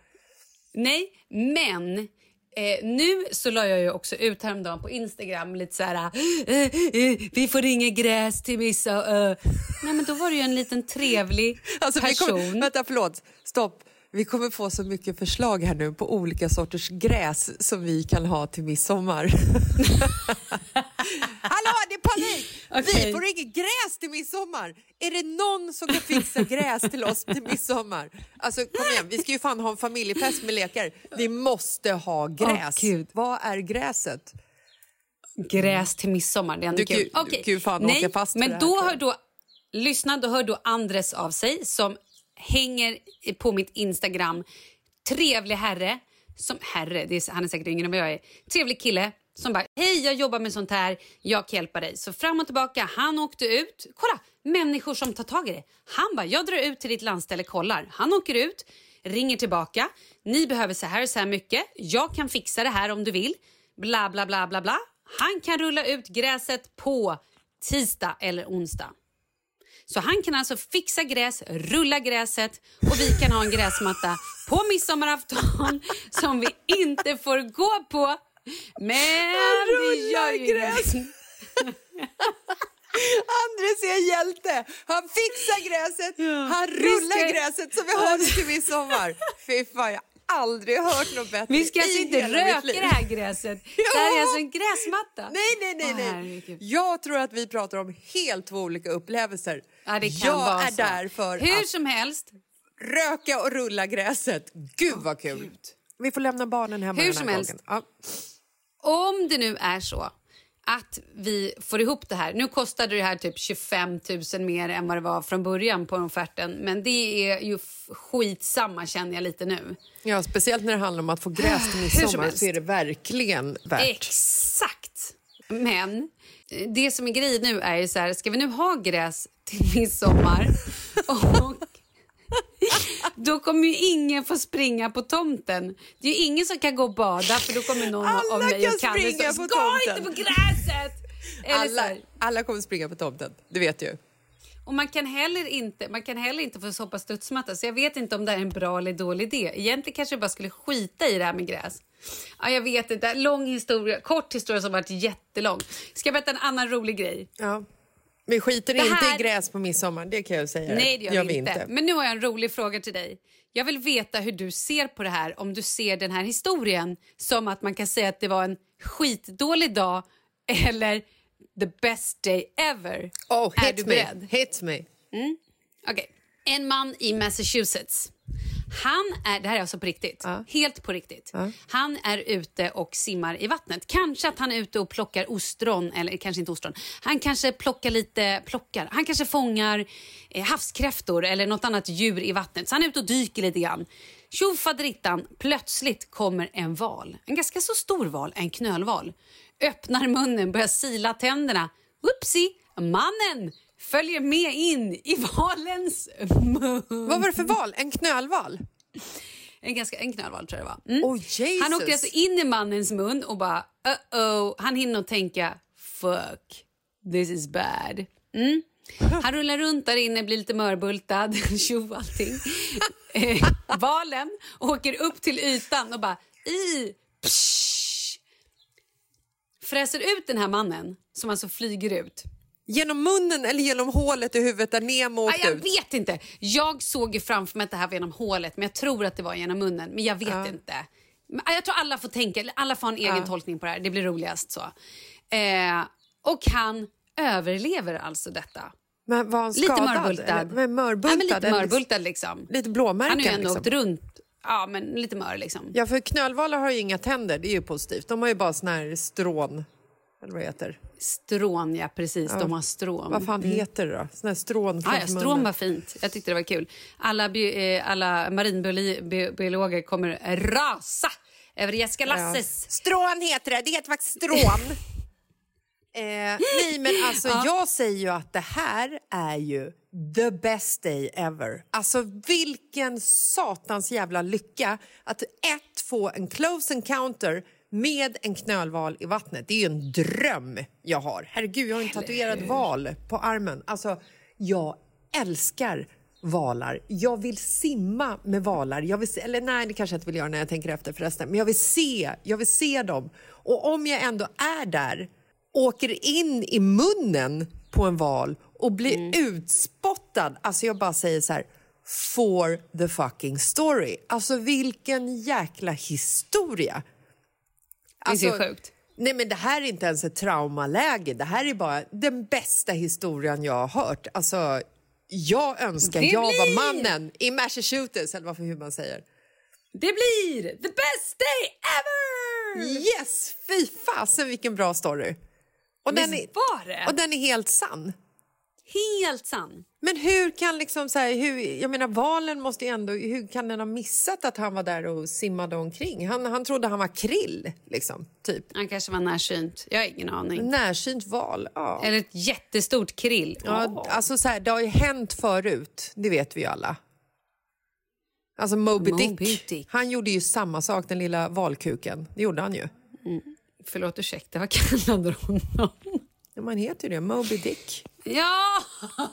Nej, men eh, nu så la jag ju också ut häromdagen på Instagram lite så här... Eh, eh, vi får inget gräs till vissa... Eh. Nej, men då var det ju en liten trevlig Alltså, person. kommer, vänta, förlåt. Stopp. Vi kommer få så mycket förslag här nu på olika sorters gräs som vi kan ha till midsommar. Hallå, det är panik! Okej. Vi får inget gräs till midsommar. Är det någon som kan fixa gräs till oss till midsommar? Alltså kom igen, vi ska ju fan ha en familjefest med lekar. Vi måste ha gräs. Gud. Vad är gräset? Gräs till midsommar, det är ändå Du kul. du kan ju fan Nej, åka fast men då hör då... Lyssna, då hör då Andres av sig som hänger på mitt Instagram. Trevlig herre. Som, herre, det är, han är säkert yngre än vad jag är. Trevlig kille som bara, hej jag jobbar med sånt här, jag kan hjälpa dig. Så fram och tillbaka, han åkte ut. Kolla, människor som tar tag i det. Han bara, jag drar ut till ditt landställe, kollar. Han åker ut, ringer tillbaka. Ni behöver så här och så här mycket. Jag kan fixa det här om du vill. Bla, bla, bla, bla, bla. Han kan rulla ut gräset på tisdag eller onsdag. Så han kan alltså fixa gräs, rulla gräset och vi kan ha en gräsmatta på midsommarafton som vi inte får gå på. Men det gör ju gräs. ingenting. Andres är hjälte. Han fixar gräset, han Vi rullar gräset så vi har det till midsommar. Fy fan, jag aldrig hört något bättre Vi ska alltså inte röka det här gräset. Det här är alltså en gräsmatta. Nej, nej, nej. Nej. Jag tror att vi pratar om helt två olika upplevelser. Ja, det kan jag vara är så. där för Hur att som helst, röka och rulla gräset. Gud vad kul. Vi får lämna barnen hemma Hur den här som gången. helst. Ja. om det nu är så att vi får ihop det här. Nu kostade det här typ 25 000 mer än vad det var från början på offerten. Men det är ju skitsamma känner jag lite nu. ja, speciellt när det handlar om att få gräs till midsommar så är det verkligen värt. Exakt! Men eh, det som är grejen nu är ju så här, ska vi nu ha gräs till midsommar och då kommer ju ingen få springa på tomten. Det är ingen som kan gå och bada för då kommer någon Alla av mig kan och Kalle springa stå, på tomten." inte på gräset! Så Alla, alla kommer springa på tomten, det vet du ju. Och man kan heller inte, man kan heller inte få hoppa studsmatta så jag vet inte om det är en bra eller dålig idé. Egentligen kanske jag bara skulle skita i det här med gräs. Ja, jag vet inte. Lång historia, kort historia som varit jättelång. Ska jag berätta en annan rolig grej? Ja. Vi skiter Det inte här- i gräs på midsommar, det kan jag säga. Nej, det gör, vi inte. Men nu har jag en rolig fråga till dig. Jag vill veta hur du ser på det här, om du ser den här historien som att man kan säga att det var en skitdålig dag eller the best day ever. Oh, är hit du me. Hit me. Okej. En man i Massachusetts. Han är, det här är alltså på riktigt. Helt på riktigt. Han är ute och simmar i vattnet. Kanske att han är ute och plockar ostron, eller kanske inte ostron. Han kanske plockar lite, plockar. Han kanske fångar eh, havskräftor eller något annat djur i vattnet. Så han är ute och dyker lite grann. Tjofaderittan, plötsligt kommer en val. En ganska så stor val, en knölval. Öppnar munnen, börjar sila tänderna. Upsi, mannen följer med in i valens mun. Vad var det för val? En knölval? En, ganska, en knölval tror jag det var. Mm. Oh. Han åker alltså in i mannens mun och bara uh-oh. Han hinner tänka fuck, this is bad. Mm. Han rullar runt där inne, blir lite mörbultad, tjo allting. Eh, valen åker upp till ytan och bara i, psh, fräser ut den här mannen som alltså flyger ut. Genom munnen eller genom hålet i huvudet där Nemo åkte jag ut? vet inte. Jag såg ju framför mig att det här var genom hålet, men jag tror att det var genom munnen. Men jag vet inte. Men, ah, Jag tror alla får tänka, alla får en egen tolkning på det här. Det blir roligast så. Eh, och han överlever alltså detta. Men var han Lite skadad? mörbultad. Eller, men mörbultad? Ja, men lite mörbultad liksom. Lite blåmärken Han har ju ändå liksom. åkt runt. ja, men lite mör liksom. Ja, för knölvalar har ju inga tänder, det är ju positivt. De har ju bara sån här strån, eller vad det heter. Strån, ja precis. De har strån. Vad fan heter det då? Sån här strån Ah, ja, strån munnen. var fint. Jag tyckte det var kul. Alla, bi- eh, alla marinbiologer kommer rasa över Jessica Lasses. Strån heter det, det heter faktiskt strån. eh, nej men alltså jag säger ju att det här är ju the best day ever. Alltså vilken satans jävla lycka att ett få en close encounter med en knölval i vattnet. Det är en dröm jag har. Herregud, jag har en tatuerad val på armen. Alltså, jag älskar valar. Jag vill simma med valar. Jag vill se, eller nej, det kanske jag inte vill göra när jag tänker efter förresten. Men jag vill se, jag vill se dem. Och om jag ändå är där, åker in i munnen på en val och blir utspottad. Alltså jag bara säger så här, for the fucking story. Alltså vilken jäkla historia. Det är Alltså, sjukt. Nej men det här är inte ens ett traumaläge. Det här är bara den bästa historien jag har hört. Alltså, jag önskar Det jag var mannen i Massachusetts, eller varför hur man säger. Det blir the best day ever! Yes! Fy fasen vilken bra story. Och den, är, var det? och den är helt sann. Helt sann. Men hur kan liksom så här, hur, jag menar valen måste ändå, hur kan den ha missat att han var där och simmade omkring? Han, han trodde han var krill, liksom, typ. Han kanske var närsynt. Jag har ingen aning. Närsynt val, ja. Eller ett jättestort krill. Ja, alltså så här, det har ju hänt förut, det vet vi ju alla. Alltså Moby Dick, Moby Dick. han gjorde ju samma sak, den lilla valkuken. Det gjorde han ju. Förlåt, ursäkta. Vad kallade du honom? Ja, man heter ju det, Moby Dick. Ja!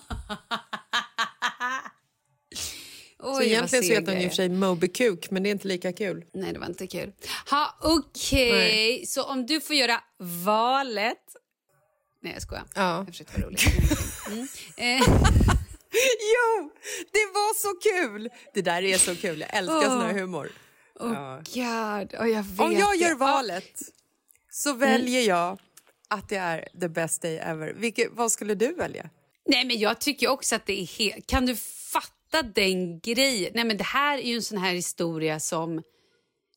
Så Oj, vad egentligen så heter ju i och för sig Moby Kuk, men det är inte lika kul. Nej, det var inte kul. Ha, Okej, Nej. så om du får göra valet... Nej, jag skojar. Ja. Jag försökte vara rolig. Mm. Eh, Jo, det var så kul! Det där är så kul, jag älskar sån här humor. oh God, oh, jag vet Om jag gör Ja, valet så väljer jag att det är the best day ever. Vilke, vad skulle du välja? Nej, men jag tycker också att det är helt... Kan du fatta den grejen? Nej, men det här är ju en sån här historia som...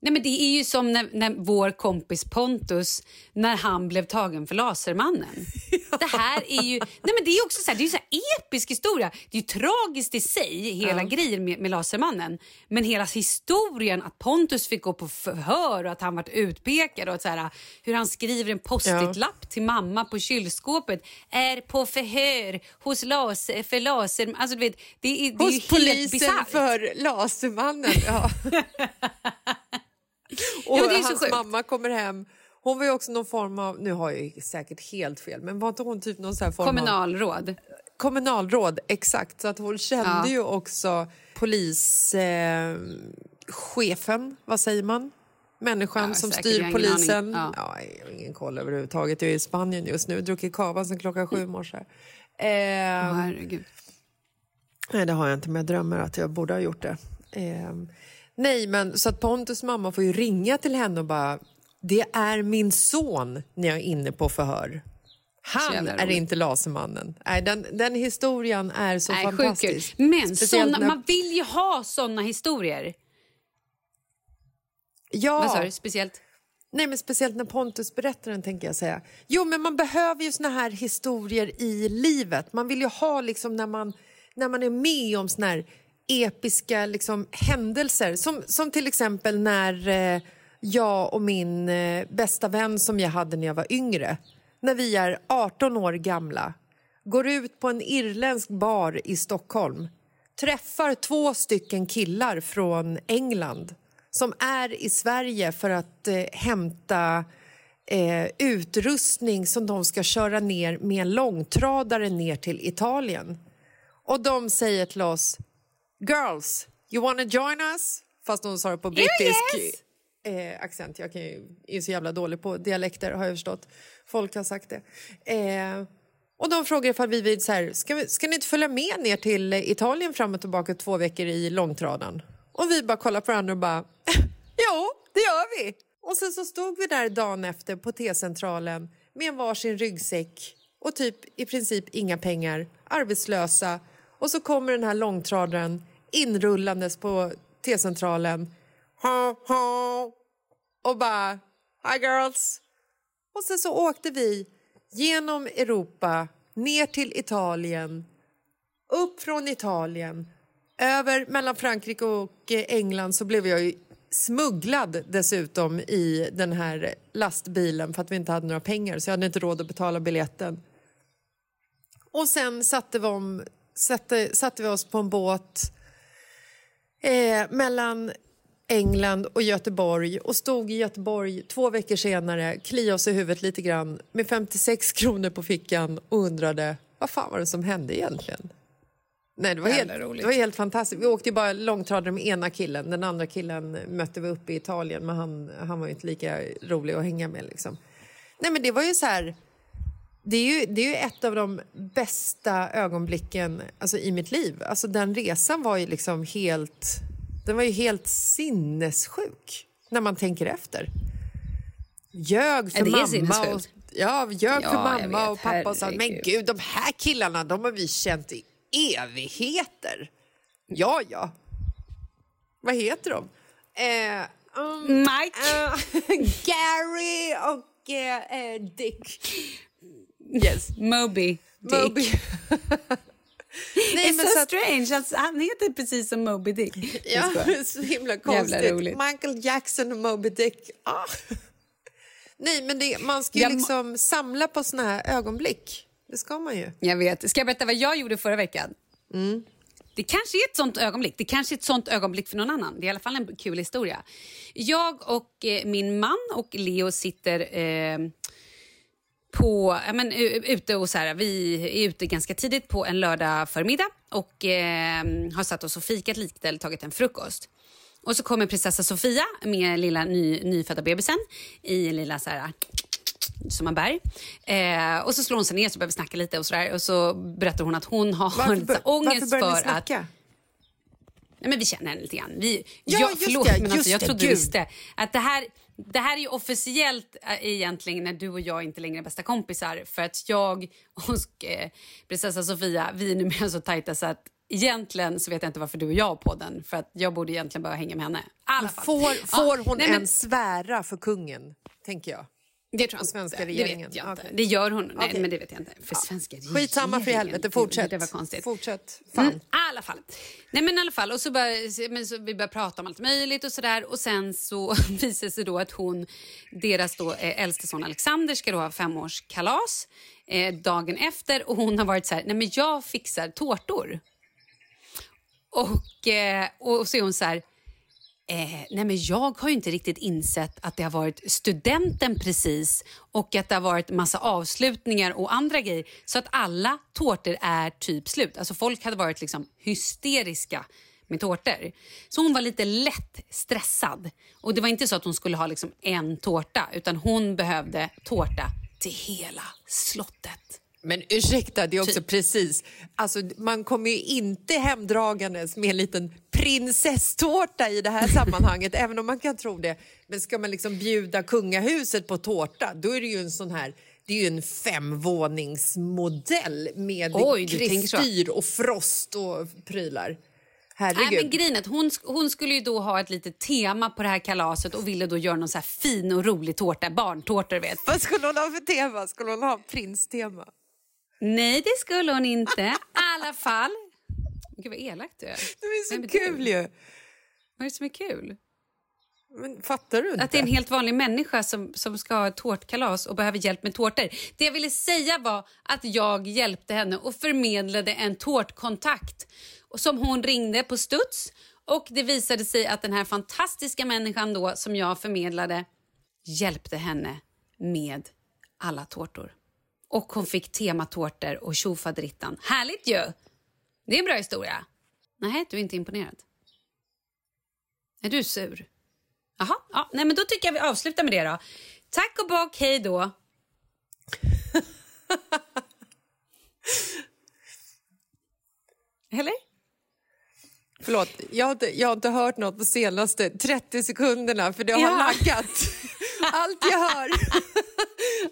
Nej, men det är ju som när, när vår kompis Pontus när han blev tagen för Lasermannen. Det här är ju... Nej, men det är också så här, det är ju så episk historia. Det är ju tragiskt i sig, hela grejen med, med Lasermannen. Men hela historien att Pontus fick gå på förhör och att han varit utpekad och att så här, hur han skriver en post-it-lapp till mamma på kylskåpet. Är på förhör hos laser, för laser... Alltså, du vet, det är, det är ju Hos helt polisen bisarrt. för Lasermannen. Ja. och Ja, hans sjukt. mamma kommer hem. Hon var ju också någon form av, nu har jag säkert helt fel, men var inte hon typ någon form av Kommunalråd. kommunalråd? Exakt, så att hon kände Ja. ju också polischefen, eh, vad säger man? Människan Ja, som styr ingen polisen. Ja. Ja. jag har ingen koll överhuvudtaget. Jag är i Spanien just nu, druckit kava sen klockan sju i morse. Eh, Åh, herregud. Nej, det har jag inte, men jag drömmer att jag borde ha gjort det. Ehm, nej, men så att Pontus mamma får ju ringa till henne och bara det är min son när jag är inne på förhör. Han är inte Lasermannen. Nej, den, den historien är så Nej, fantastisk. kul. Men såna, när- man vill ju ha såna historier. Ja, Vad sa du? Speciellt? Nej, men speciellt när Pontus berättar den, tänker jag säga. Jo, men man behöver ju såna här historier i livet. Man vill ju ha liksom när man, när man är med om såna här episka liksom, händelser. Som, som till exempel när eh, jag och min eh, bästa vän som jag hade när jag var yngre, när vi är 18 år gamla, går ut på en irländsk bar i Stockholm träffar två stycken killar från England som är i Sverige för att eh, hämta eh, utrustning som de ska köra ner med en långtradare ner till Italien. Och de säger till oss Girls, you wanna join us? Fast de sa det på brittisk eh, accent. Jag kan ju, är så jävla dålig på dialekter har jag förstått. Folk har sagt det. Eh, och de frågar ifall vi vill så här, ska, vi, ska ni inte följa med ner till Italien fram och tillbaka två veckor i långtradaren? Och vi bara kollar på varandra och bara, jo, det gör vi. Och sen så stod vi där dagen efter på T-centralen med en varsin ryggsäck och typ i princip inga pengar, arbetslösa. Och så kommer den här långtradaren inrullandes på T-centralen ha, ha, och bara hi girls. Och sen så åkte vi genom Europa ner till Italien, upp från Italien, över mellan Frankrike och England så blev jag ju smugglad dessutom i den här lastbilen för att vi inte hade några pengar så jag hade inte råd att betala biljetten. Och sen satte vi, om, satte, satte vi oss på en båt eh, mellan England och Göteborg och stod i Göteborg två veckor senare, kliade oss i huvudet lite grann med 56 kronor på fickan och undrade vad fan var det som hände egentligen? Nej, det var, helt, det var helt fantastiskt. Vi åkte bara långtradare med ena killen. Den andra killen mötte vi upp i Italien men han, han var ju inte lika rolig att hänga med. Liksom. Nej, men det var ju så här... Det är ju, det är ju ett av de bästa ögonblicken alltså, i mitt liv. Alltså, den resan var ju liksom helt... Den var ju helt sinnessjuk när man tänker efter. Ljög för mamma. Och, ja, ljög Ja, för mamma vet. och pappa och sa men gud, de här killarna de har vi känt i evigheter. Ja, ja. Vad heter de? Eh, um, Mike. eh, Gary och eh, eh, Dick. Yes. Moby. Dick. Moby. Nej, It's men so så att- strange. Alltså, han heter precis som Moby Dick. Ja, Jag så himla konstigt. Michael Jackson och Moby Dick. Ah. Nej, men det, man ska ju Ja, ma- liksom samla på såna här ögonblick. Det ska man ju. Jag vet. Ska jag berätta vad jag gjorde förra veckan? Det kanske är ett sånt ögonblick. Det kanske är ett sånt ögonblick för någon annan. Det är i alla fall en kul historia. Jag och eh, min man och Leo sitter eh, på, ja, men, ute och så här, vi är ute ganska tidigt på en lördag förmiddag och eh, har satt oss och fikat lite eller tagit en frukost. Och så kommer prinsessa Sofia med lilla ny, nyfödda bebisen i en lilla så här, som man bär. Eh, och så slår hon sig ner så börjar vi snacka lite och sådär. Och så berättar hon att hon har Varför, ångest varför för att... Nej, men vi känner henne lite grann. Vi, Ja, jag, förlåt, det, men alltså, jag trodde du visste att det här, det här är ju officiellt äh, egentligen när du och jag inte längre är bästa kompisar. För att jag och eh, prinsessa Sofia, vi är numera så tajta så att egentligen så vet jag inte varför du och jag har på den. För att jag borde egentligen bara hänga med henne. Alla fall. Får, Ja, får hon nej, men- ens svära för kungen, tänker jag? Det tror jag svenska inte. regeringen. Det vet jag inte. Okej. Det gör hon. Nej, Okej. men det vet jag inte. För svenska Skitsamma för regeringen. helvete, fortsätt. Det var konstigt. Fortsätt. Fan. Mm, I alla fall. Nej men i alla fall. Och så börjar, men så vi börjar prata om allt möjligt och sådär. Och sen så visar det sig då att hon, deras då eh, äldste son Alexander ska då ha femårskalas eh, dagen efter. Och hon har varit så här, nej men jag fixar tårtor. Och, eh, och så är hon så här, Eh, nej men jag har ju inte riktigt insett att det har varit studenten precis och att det har varit massa avslutningar och andra grejer så att alla tårtor är typ slut. Alltså folk hade varit liksom hysteriska med tårtor. Så hon var lite lätt stressad. Och det var inte så att hon skulle ha liksom en tårta utan hon behövde tårta till hela slottet. Men ursäkta, det är också precis... Alltså, man kommer ju inte hemdragandes med en liten prinsesstårta i det här sammanhanget, även om man kan tro det. Men ska man liksom bjuda kungahuset på tårta, då är det ju en sån här... Det är ju en femvåningsmodell med Oj, kristyr och frost och prylar. Herregud. Nej, men att hon, hon skulle ju då ha ett litet tema på det här kalaset och ville då göra någon så fin och rolig tårta, barntårtor vet. Vad skulle hon ha för tema? Skulle hon ha prinstema? Nej, det skulle hon inte. I alla fall. Gud vad elakt du är. Det är så Vem kul ju! Vad är det som är kul? Men fattar du inte? Att det är en helt vanlig människa som, som ska ha ett tårtkalas och behöver hjälp med tårtor. Det jag ville säga var att jag hjälpte henne och förmedlade en tårtkontakt som hon ringde på studs. Och det visade sig att den här fantastiska människan då som jag förmedlade hjälpte henne med alla tårtor. Och hon fick tematårtor och tjofaderittan. Härligt ju! Det är en bra historia. Nej, du är inte imponerad. Är du sur? Jaha, ja, nej men då tycker jag vi avslutar med det då. Tack och bock, hej då. Eller? Förlåt, jag har, inte, jag har inte hört något de senaste 30 sekunderna för det har Ja. laggat. Allt jag hör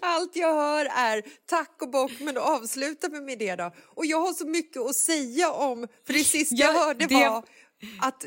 Allt jag hör är tack och bock, men då avslutar vi med det då. Och jag har så mycket att säga om, för det sista jag Ja, hörde det- var att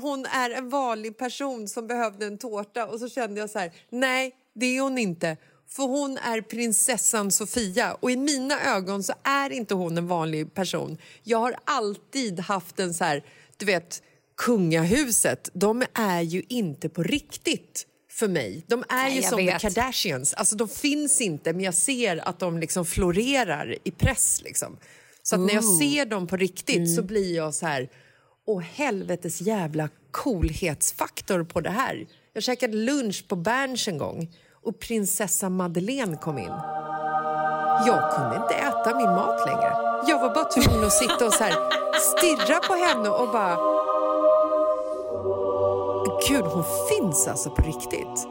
hon är en vanlig person som behövde en tårta och så kände jag så här, nej det är hon inte. För hon är prinsessan Sofia och i mina ögon så är inte hon en vanlig person. Jag har alltid haft en så här, du vet, kungahuset, de är ju inte på riktigt för mig. De är Nej, ju som vet. The Kardashians. Alltså, de finns inte, men jag ser att de liksom florerar i press. Liksom. Så när jag ser dem på riktigt så blir jag så här... Åh, helvetes jävla coolhetsfaktor på det här. Jag käkade lunch på Berns en gång och prinsessa Madeleine kom in. Jag kunde inte äta min mat längre. Jag var bara tvungen att sitta och så här stirra på henne och bara... Gud, hon finns alltså på riktigt.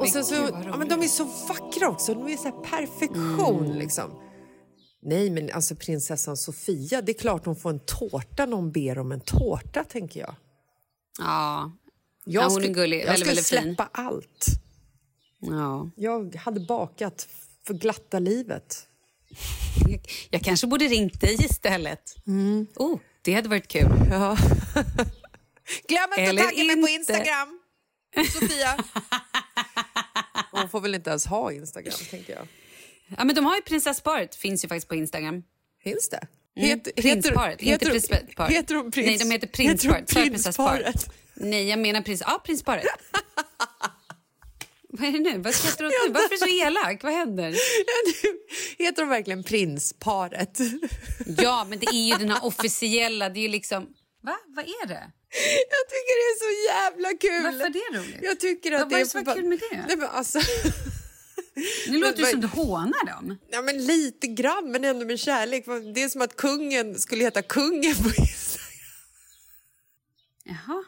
Och sen så, ja, men de är så vackra också. De är så här perfektion. Liksom. Nej, men alltså prinsessan Sofia, det är klart hon får en tårta när hon ber om en tårta, tänker jag. Ja. Jag Ja, hon är skulle- gullig. Jag Väldigt, skulle väldigt fin. släppa allt. ja. Jag hade bakat för glatta livet. Jag kanske borde ringt dig istället. Oh, det hade varit kul. Ja. Glöm inte Eller att tagga mig på inte. Instagram, Sofia. Hon får väl inte ens ha Instagram, tänker jag. Ja, men de har ju prinsessparet, finns ju faktiskt på Instagram. Finns det? Mm, prinsparet, inte prinsparet. heter de prins, Nej, de heter prinsparet. Prinsessparet? prinsparet? Nej, jag menar prins... Ja, prinsparet. Vad är det nu? Vad skrattar du åt nu? Varför är du så elak? Vad händer? heter de verkligen prinsparet? Ja, men det är ju den här officiella... Det är ju liksom... Va? Vad är det? Jag tycker det är så jävla kul. Varför är det roligt? Jag tycker att Vad det är förba- kul med det? Nej, men alltså... Nu låter det som du hånar dem. Ja, men lite grann, men ändå med kärlek. Det är som att kungen skulle heta kungen på Instagram. Jaha.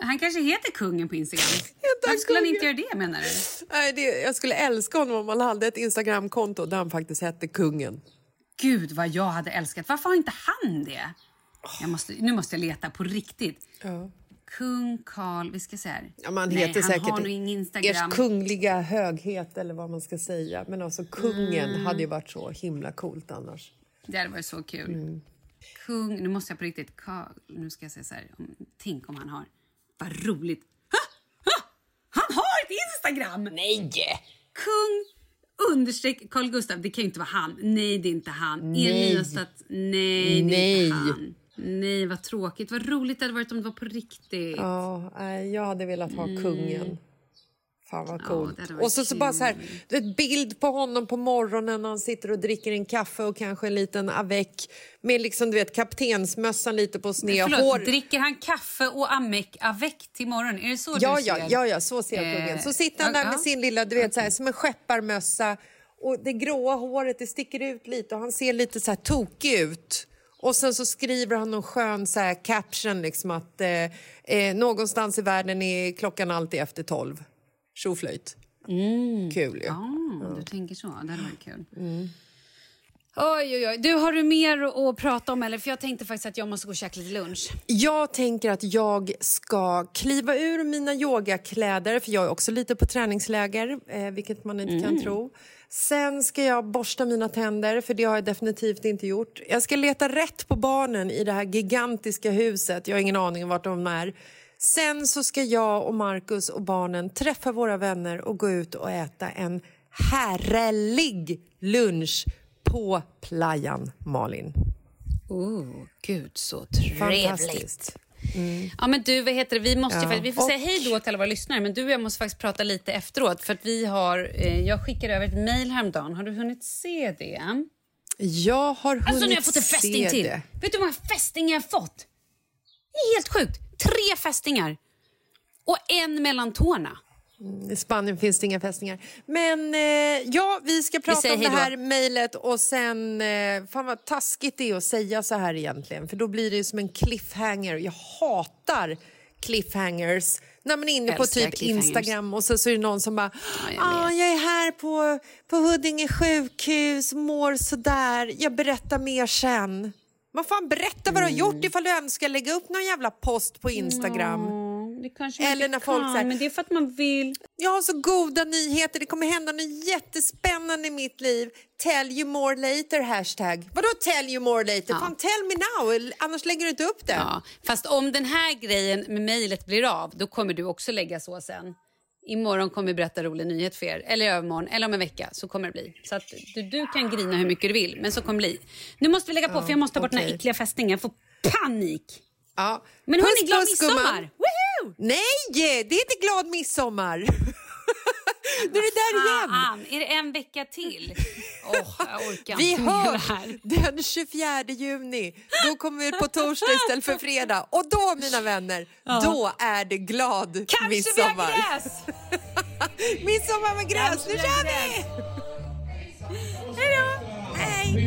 Han kanske heter kungen på Instagram. Varför skulle han inte göra det menar du? Nej, det, jag skulle älska honom om han hade ett Instagramkonto där han faktiskt hette kungen. Gud vad jag hade älskat. Varför har inte han det? Jag måste, nu måste jag leta på riktigt. Ja. Kung Karl, vi ska se här. Ja, man Nej, heter han säkert har nog ingen Instagram. Ers kungliga höghet eller vad man ska säga. Men alltså kungen Mm. hade ju varit så himla coolt annars. Det hade varit så kul. Mm. Kung, nu måste jag på riktigt... Karl, nu ska jag säga så här. Om, tänk om han har... Vad roligt. Ha! Ha! Han har ett Instagram! Nej! Kung understreck Carl Gustav. Det kan ju inte vara han. Nej, det är inte han. Nej. Er nya stat... Nej, det är Nej. inte han. Nej, vad tråkigt. Vad roligt det hade varit om det var på riktigt. Ja, jag hade velat ha kungen. Fan vad coolt. varit och så, så bara så här, vet, bild på honom på morgonen när han sitter och dricker en kaffe och kanske en liten avec med liksom, du vet, kaptensmössan lite på sned. Förlåt, hår. dricker han kaffe och avec, avec till morgon? Är det så Ja, du ja, ser? ja, ja, så ser jag Eh, kungen. Så sitter han där ja, med ja. sin lilla, du vet, så här, som en skepparmössa och det gråa håret det sticker ut lite och han ser lite så här tokig ut. Och sen så skriver han någon skön så här caption liksom att eh, eh, någonstans i världen är klockan alltid efter tolv. Tjoflöjt. Kul ju. Ah, Du tänker så. Det hade varit kul. Mm. Oj, oj, oj. Du, har du mer att prata om? Eller? För Jag tänkte faktiskt att jag måste gå och käka lite lunch. Jag tänker att jag ska kliva ur mina yogakläder för jag är också lite på träningsläger, eh, vilket man inte kan tro. Sen ska jag borsta mina tänder, för det har jag definitivt inte gjort. Jag ska leta rätt på barnen i det här gigantiska huset. Jag har ingen aning om vart de är. Sen så ska jag och Markus och barnen träffa våra vänner och gå ut och äta en härlig lunch på playan, Malin. Oh, gud, så trevligt. Fantastiskt. Ja, men du, vad heter det? Vi, måste Ja. vi får Och- säga hej då till alla våra lyssnare, men du och jag måste faktiskt prata lite efteråt. För att vi har, eh, jag skickade över ett mejl häromdagen. Har du hunnit se det? Jag har hunnit Alltså nu har jag fått en fästing till. det. Vet du hur många fästingar jag har fått? Det är helt sjukt. Tre fästingar. Och en mellan tårna. I Spanien finns det inga fästingar. Men eh, ja, vi ska prata säger om det här mejlet och sen... Eh, fan vad taskigt det är att säga så här egentligen. För då blir det som en cliffhanger. Jag hatar cliffhangers. När man är inne på typ. Instagram och så, så är det någon som bara jag ah, jag är här på, på Huddinge sjukhus, mår sådär. Jag berättar mer sen. Man fan berätta vad du har Mm. gjort ifall du ens ska lägga upp någon jävla post på Instagram. Det kanske man Eller när folk kan, så här- men det är för att man vill. Jag har så goda nyheter, det kommer hända något jättespännande i mitt liv. Tell you more later, hashtag. Vadå tell you more later? Ja. Fan, tell me now, annars lägger du inte upp det. Ja, fast om den här grejen med mejlet blir av, då kommer du också lägga så sen. Imorgon kommer vi berätta rolig nyhet för er. Eller i övermorgon, eller om en vecka. Så kommer det bli. Så att du, du kan grina hur mycket du vill, men så kommer det bli. Nu måste vi lägga på, för jag måste ta bort den här äckliga fästningen. Jag får panik. Ja. Men hörni, glad puss, midsommar! gumman. Nej, det är inte glad midsommar. nu är det där igen. Fan, är det en vecka till? Åh, jag orkar Vi inte hörs här. den 24 juni. Då kommer vi ut på torsdag istället för fredag. Och då, mina vänner, då är det glad Kanske midsommar. vi har gräs! midsommar med gräs, nu Kanske kör vi Hej då! Hej! Ej